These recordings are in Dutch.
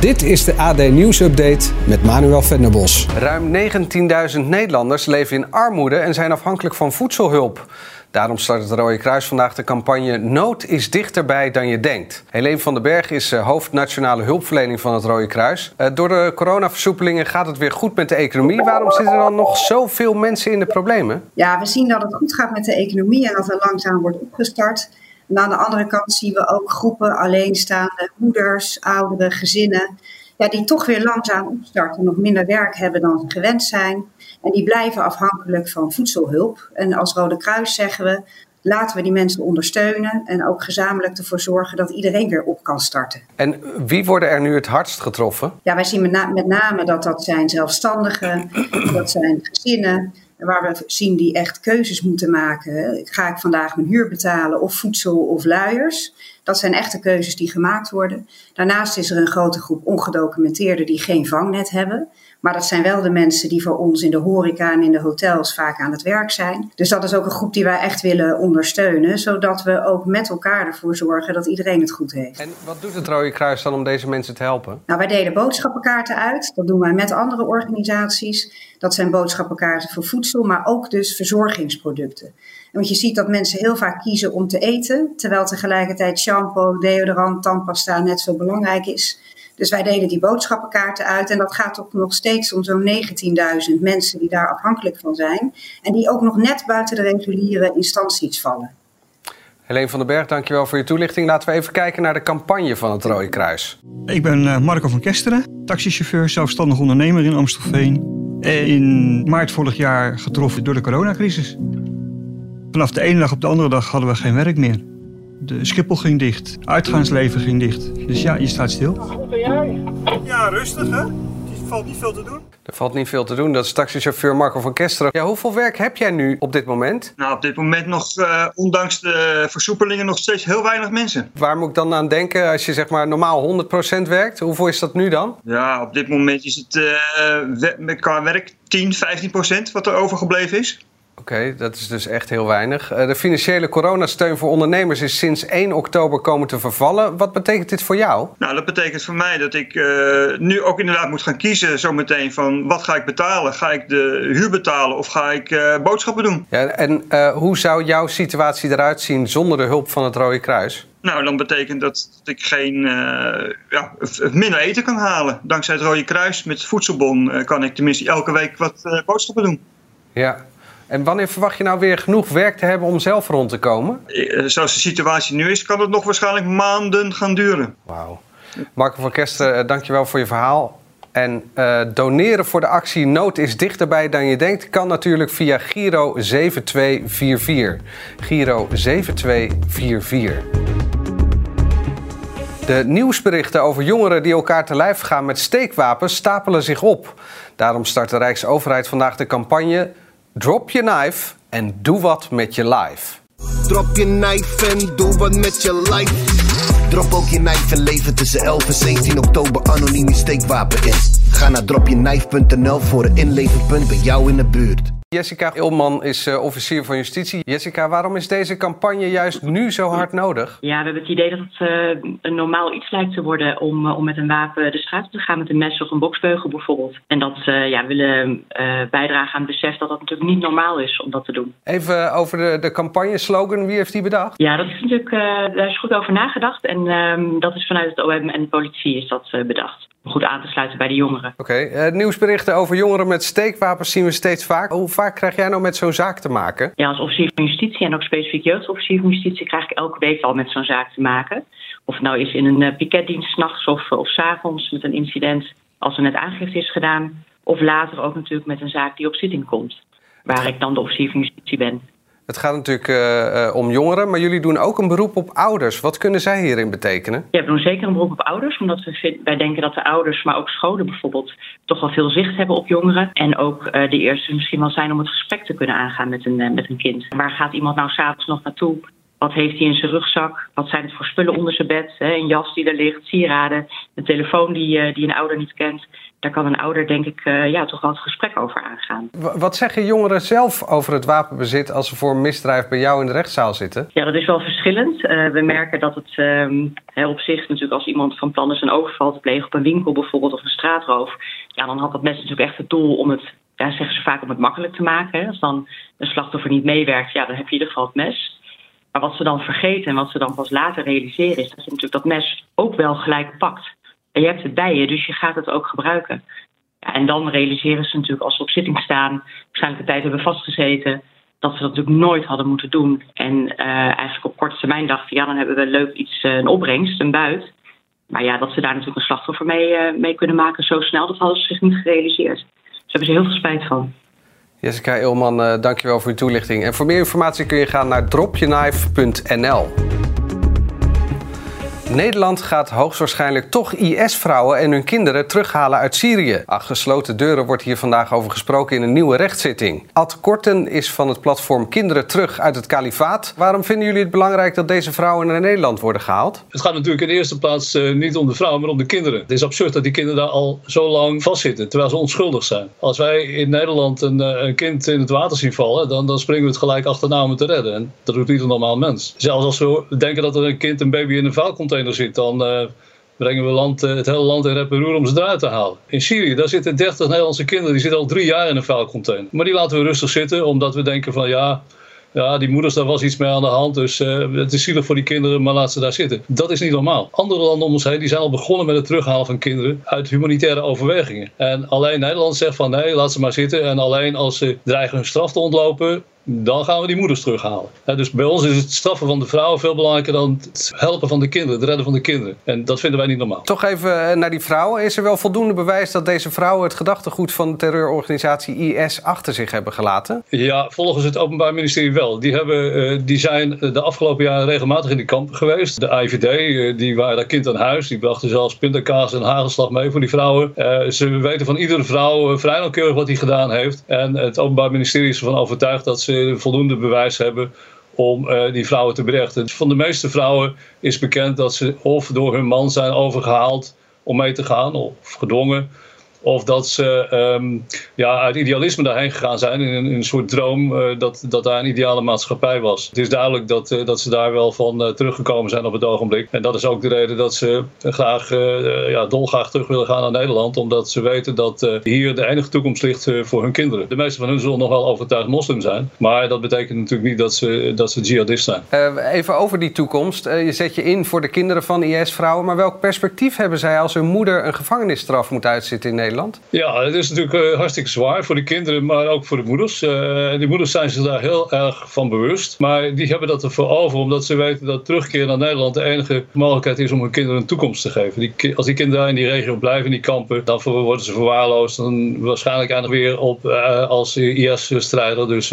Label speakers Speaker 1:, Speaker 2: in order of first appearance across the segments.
Speaker 1: Dit is de AD Nieuws Update met Manuel Venderbos.
Speaker 2: Ruim 19.000 Nederlanders leven in armoede en zijn afhankelijk van voedselhulp. Daarom start het Rode Kruis vandaag de campagne Nood is dichterbij dan je denkt. Helene van den Berg is eh, hoofd nationale hulpverlening van het Rode Kruis. Eh, door de coronaversoepelingen gaat het weer goed met de economie. Waarom zitten er dan nog zoveel mensen in de problemen?
Speaker 3: Ja, we zien dat het goed gaat met de economie en dat er langzaam wordt opgestart. En aan de andere kant zien we ook groepen alleenstaande moeders, ouderen, gezinnen. Ja, die toch weer langzaam opstarten, nog minder werk hebben dan ze gewend zijn. En die blijven afhankelijk van voedselhulp. En als Rode Kruis zeggen we, laten we die mensen ondersteunen en ook gezamenlijk ervoor zorgen dat iedereen weer op kan starten.
Speaker 2: En wie worden er nu het hardst getroffen?
Speaker 3: Ja, wij zien met, na met name dat dat zijn zelfstandigen, dat zijn gezinnen, waar we zien die echt keuzes moeten maken. Ga ik vandaag mijn huur betalen of voedsel of luiers? Dat zijn echte keuzes die gemaakt worden. Daarnaast is er een grote groep ongedocumenteerden die geen vangnet hebben. Maar dat zijn wel de mensen die voor ons in de horeca en in de hotels vaak aan het werk zijn. Dus dat is ook een groep die wij echt willen ondersteunen, zodat we ook met elkaar ervoor zorgen dat iedereen het goed heeft.
Speaker 2: En wat doet het Rode Kruis dan om deze mensen te helpen?
Speaker 3: Nou, wij delen boodschappenkaarten uit. Dat doen wij met andere organisaties. Dat zijn boodschappenkaarten voor voedsel, maar ook dus verzorgingsproducten. Want je ziet dat mensen heel vaak kiezen om te eten, terwijl tegelijkertijd shampoo, deodorant, tandpasta net zo belangrijk is. Dus wij delen die boodschappenkaarten uit en dat gaat toch nog steeds om zo'n 19.000 mensen die daar afhankelijk van zijn. En die ook nog net buiten de reguliere instanties vallen.
Speaker 2: Helene van den Berg, dankjewel voor je toelichting. Laten we even kijken naar de campagne van het Rode Kruis.
Speaker 4: Ik ben eh, Marco van Kesteren, taxichauffeur, zelfstandig ondernemer in Amstelveen. In maart vorig jaar getroffen door de coronacrisis. Vanaf de ene dag op de andere dag hadden we geen werk meer. De Schiphol ging dicht, uitgaansleven ging dicht. Dus ja, je staat stil.
Speaker 5: Goed ben jij? Ja, rustig hè? Er valt niet veel te doen.
Speaker 2: Er valt niet veel te doen. Dat is taxichauffeur Marco van Kesteren. Ja, hoeveel werk heb jij nu op dit moment?
Speaker 5: Nou, op dit moment nog, uh, ondanks de versoepelingen, nog steeds heel weinig mensen.
Speaker 2: Waar moet ik dan aan denken als je zeg maar normaal 100% werkt? Hoeveel is dat nu dan?
Speaker 5: Ja, op dit moment is het uh, qua werk 10, 15% wat er overgebleven is.
Speaker 2: Oké, dat is dus echt heel weinig. Eh, de financiële coronasteun voor ondernemers is sinds 1 oktober komen te vervallen. Wat betekent dit voor jou?
Speaker 5: Nou, dat betekent voor mij dat ik uh, nu ook inderdaad moet gaan kiezen zometeen van wat ga ik betalen? Ga ik de huur betalen of ga ik uh, boodschappen doen?
Speaker 2: Ja, en hoe zou jouw situatie eruit zien zonder de hulp van het Rode Kruis?
Speaker 5: Nou, dan betekent dat dat ik geen, ja, minder eten kan halen. Dankzij het Rode Kruis met voedselbon kan ik tenminste elke week wat boodschappen doen.
Speaker 2: Ja, en wanneer verwacht je nou weer genoeg werk te hebben om zelf rond te komen?
Speaker 5: Eh, zoals de situatie nu is, kan het nog waarschijnlijk maanden gaan duren.
Speaker 2: Wauw. Marco van Kester, uh, dankjewel voor je verhaal. En uh, doneren voor de actie Nood is dichterbij dan je denkt kan natuurlijk via Giro 7244. Giro 7244. De nieuwsberichten over jongeren die elkaar te lijf gaan met steekwapens stapelen zich op. Daarom start de Rijksoverheid vandaag de campagne Drop je knife en doe wat met je life.
Speaker 6: Drop je knife en doe wat met je life. Drop ook je knife en leven tussen 11 en 17 oktober anoniem je steekwapen in. Ga naar dropjeknife.nl voor een inleverpunt bij jou in de buurt.
Speaker 2: Jessica Ilman is uh, officier van justitie. Jessica, waarom is deze campagne juist nu zo hard nodig?
Speaker 7: Ja, we hebben het idee dat het uh, een normaal iets lijkt te worden om, uh, om met een wapen de straat op te gaan, met een mes of een boksbeugel bijvoorbeeld. En dat ja, willen bijdragen aan het besef dat dat natuurlijk niet normaal is om dat te doen.
Speaker 2: Even over de, de campagne-slogan, wie heeft die bedacht?
Speaker 7: Ja, dat is natuurlijk, daar is goed over nagedacht en ehm, dat is vanuit het OM en de politie is dat bedacht om goed aan te sluiten bij de jongeren.
Speaker 2: Oké, okay. nieuwsberichten over jongeren met steekwapens zien we steeds vaak. Hoe vaak krijg jij nou met zo'n zaak te maken?
Speaker 7: Ja, als officier van justitie en ook specifiek jeugdofficier van justitie krijg ik elke week al met zo'n zaak te maken. Of het nou is in een uh, piketdienst s'nachts of, of s avonds met een incident als er net aangifte is gedaan. Of later ook natuurlijk met een zaak die op zitting komt. Waar ik dan de officier van justitie ben.
Speaker 2: Het gaat natuurlijk uh, om jongeren, maar jullie doen ook een beroep op ouders. Wat kunnen zij hierin betekenen?
Speaker 7: Ja, we doen zeker een beroep op ouders, omdat we wij denken dat de ouders, maar ook scholen bijvoorbeeld, toch wel veel zicht hebben op jongeren. En ook uh, de eerste misschien wel zijn om het gesprek te kunnen aangaan met een, met een kind. Waar gaat iemand nou s'avonds nog naartoe? Wat heeft hij in zijn rugzak? Wat zijn het voor spullen onder zijn bed? Hè? Een jas die er ligt, sieraden, een telefoon die, die een ouder niet kent daar kan een ouder denk ik uh, ja, toch wel het gesprek over aangaan.
Speaker 2: Wat zeggen jongeren zelf over het wapenbezit als ze voor een misdrijf bij jou in de rechtszaal zitten?
Speaker 7: Ja, dat is wel verschillend. Uh, we merken dat het um, op zich natuurlijk als iemand van plan is een overval te plegen op een winkel bijvoorbeeld of een straatroof, ja, dan had dat mes natuurlijk echt het doel om het, ja, zeggen ze vaak, om het makkelijk te maken. Hè. Als dan een slachtoffer niet meewerkt, ja, dan heb je in ieder geval het mes. Maar wat ze dan vergeten en wat ze dan pas later realiseren is dat je natuurlijk dat mes ook wel gelijk pakt. En je hebt het bij je, dus je gaat het ook gebruiken. Ja, en dan realiseren ze natuurlijk als ze op zitting staan, waarschijnlijk een tijd hebben vastgezeten, dat ze dat natuurlijk nooit hadden moeten doen. En uh, eigenlijk op korte termijn dachten, ja, dan hebben we leuk iets, uh, een opbrengst, een buit. Maar ja, dat ze daar natuurlijk een slachtoffer mee, uh, mee kunnen maken zo snel, dat hadden ze zich niet gerealiseerd. Dus daar hebben ze heel veel spijt van.
Speaker 2: Jessica uh, dankjewel voor je toelichting. En voor meer informatie kun je gaan naar dropjeknife.nl. Nederland gaat hoogstwaarschijnlijk toch IS-vrouwen en hun kinderen terughalen uit Syrië. Achter gesloten deuren wordt hier vandaag over gesproken in een nieuwe rechtszitting. Ad Korten is van het platform Kinderen Terug uit het Kalifaat. Waarom vinden jullie het belangrijk dat deze vrouwen naar Nederland worden gehaald?
Speaker 8: Het gaat natuurlijk in de eerste plaats uh, niet om de vrouwen, maar om de kinderen. Het is absurd dat die kinderen daar al zo lang vastzitten, terwijl ze onschuldig zijn. Als wij in Nederland een, uh, een kind in het water zien vallen, dan, dan springen we het gelijk achterna om het te redden. En dat doet niet een normaal mens. Zelfs als we denken dat er een kind, een baby in een vuilcontainer zit, dan uh, brengen we land, uh, het hele land in rep roer om ze eruit te halen. In Syrië, daar zitten 30 Nederlandse kinderen, die zitten al drie jaar in een vuilcontainer. Maar die laten we rustig zitten, omdat we denken van ja, ja, die moeders, daar was iets mee aan de hand. Dus uh, het is zielig voor die kinderen, maar laat ze daar zitten. Dat is niet normaal. Andere landen om ons heen die zijn al begonnen met het terughalen van kinderen uit humanitaire overwegingen. En alleen Nederland zegt van nee, laat ze maar zitten. En alleen als ze dreigen hun straf te ontlopen, dan gaan we die moeders terughalen. dus bij ons is het straffen van de vrouwen veel belangrijker dan het helpen van de kinderen, het redden van de kinderen. En dat vinden wij niet normaal.
Speaker 2: Toch even eh, naar die vrouwen. Is er wel voldoende bewijs dat deze vrouwen het gedachtegoed van de terreurorganisatie IS achter zich hebben gelaten?
Speaker 8: Ja, volgens het Openbaar Ministerie wel. Die, hebben, eh, die zijn de afgelopen jaren regelmatig in die kampen geweest. De IVD, eh, die waren daar kind aan huis. Die brachten zelfs pindakaas en hagelslag mee voor die vrouwen. Ze weten van iedere vrouw vrij nauwkeurig wat hij gedaan heeft. En het Openbaar Ministerie is ervan overtuigd dat ze voldoende bewijs hebben om uh, die vrouwen te berechten. Van de meeste vrouwen is bekend dat ze of door hun man zijn overgehaald om mee te gaan of gedwongen of dat ze um, ja, uit idealisme daarheen gegaan zijn in een, in een soort droom uh, dat, dat daar een ideale maatschappij was. Het is duidelijk dat, uh, dat ze daar wel van uh, teruggekomen zijn op het ogenblik. En dat is ook de reden dat ze graag, ja, dolgraag terug willen gaan naar Nederland. Omdat ze weten dat hier de enige toekomst ligt voor hun kinderen. De meeste van hen zullen nog wel overtuigd moslim zijn. Maar dat betekent natuurlijk niet dat ze, dat ze jihadist zijn.
Speaker 2: even over die toekomst. je zet je in voor de kinderen van IS-vrouwen. Maar welk perspectief hebben zij als hun moeder een gevangenisstraf moet uitzitten in Nederland?
Speaker 8: Ja, het is natuurlijk uh, hartstikke zwaar voor de kinderen, maar ook voor de moeders. Uh, die moeders zijn zich daar heel erg van bewust. Maar die hebben dat ervoor over, omdat ze weten dat terugkeer naar Nederland de enige mogelijkheid is om hun kinderen een toekomst te geven. Die, als die kinderen in die regio blijven, in die kampen, dan worden ze verwaarloosd. Dan waarschijnlijk eindigen weer op uh, als IS-strijder. Dus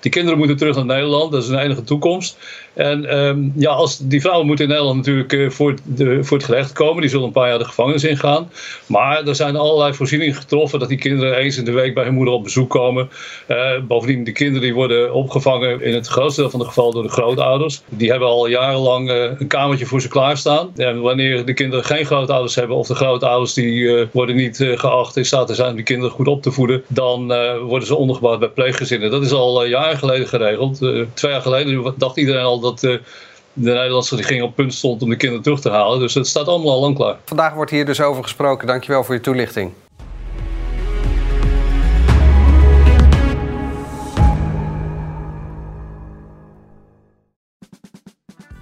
Speaker 8: die kinderen moeten terug naar Nederland, dat is hun enige toekomst. En um, ja, als die vrouwen moeten in Nederland natuurlijk uh, voor, de, voor het gerecht komen. Die zullen een paar jaar de gevangenis ingaan. Maar er zijn allerlei voorzieningen getroffen dat die kinderen eens in de week bij hun moeder op bezoek komen. Uh, bovendien, de kinderen die worden opgevangen in het grootste deel van de geval door de grootouders. Die hebben al jarenlang uh, een kamertje voor ze klaarstaan. En wanneer de kinderen geen grootouders hebben of de grootouders die worden niet geacht in staat te zijn om die kinderen goed op te voeden. Dan worden ze ondergebouwd bij pleeggezinnen. Dat is al jaren geleden geregeld. twee jaar geleden dacht iedereen al dat uh, de Nederlandse regering op punt stond om de kinderen terug te halen. Dus het staat allemaal al lang klaar.
Speaker 2: Vandaag wordt hier dus over gesproken. Dankjewel voor je toelichting.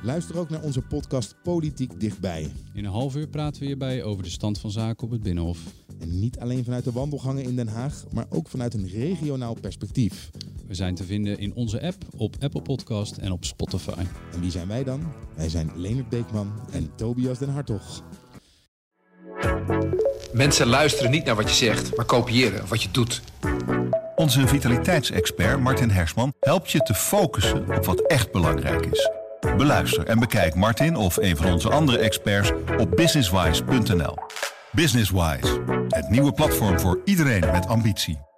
Speaker 9: Luister ook naar onze podcast Politiek Dichtbij.
Speaker 10: In een half uur praten we hierbij over de stand van zaken op het Binnenhof.
Speaker 9: En niet alleen vanuit de wandelgangen in Den Haag, maar ook vanuit een regionaal perspectief.
Speaker 10: We zijn te vinden in onze app, op Apple Podcast en op Spotify.
Speaker 9: En wie zijn wij dan? Wij zijn Leonard Beekman en Tobias den Hartog.
Speaker 11: Mensen luisteren niet naar wat je zegt, maar kopiëren wat je doet.
Speaker 12: Onze vitaliteitsexpert Martin Hersman helpt je te focussen op wat echt belangrijk is. Beluister en bekijk Martin of een van onze andere experts op businesswise.nl. Businesswise, het nieuwe platform voor iedereen met ambitie.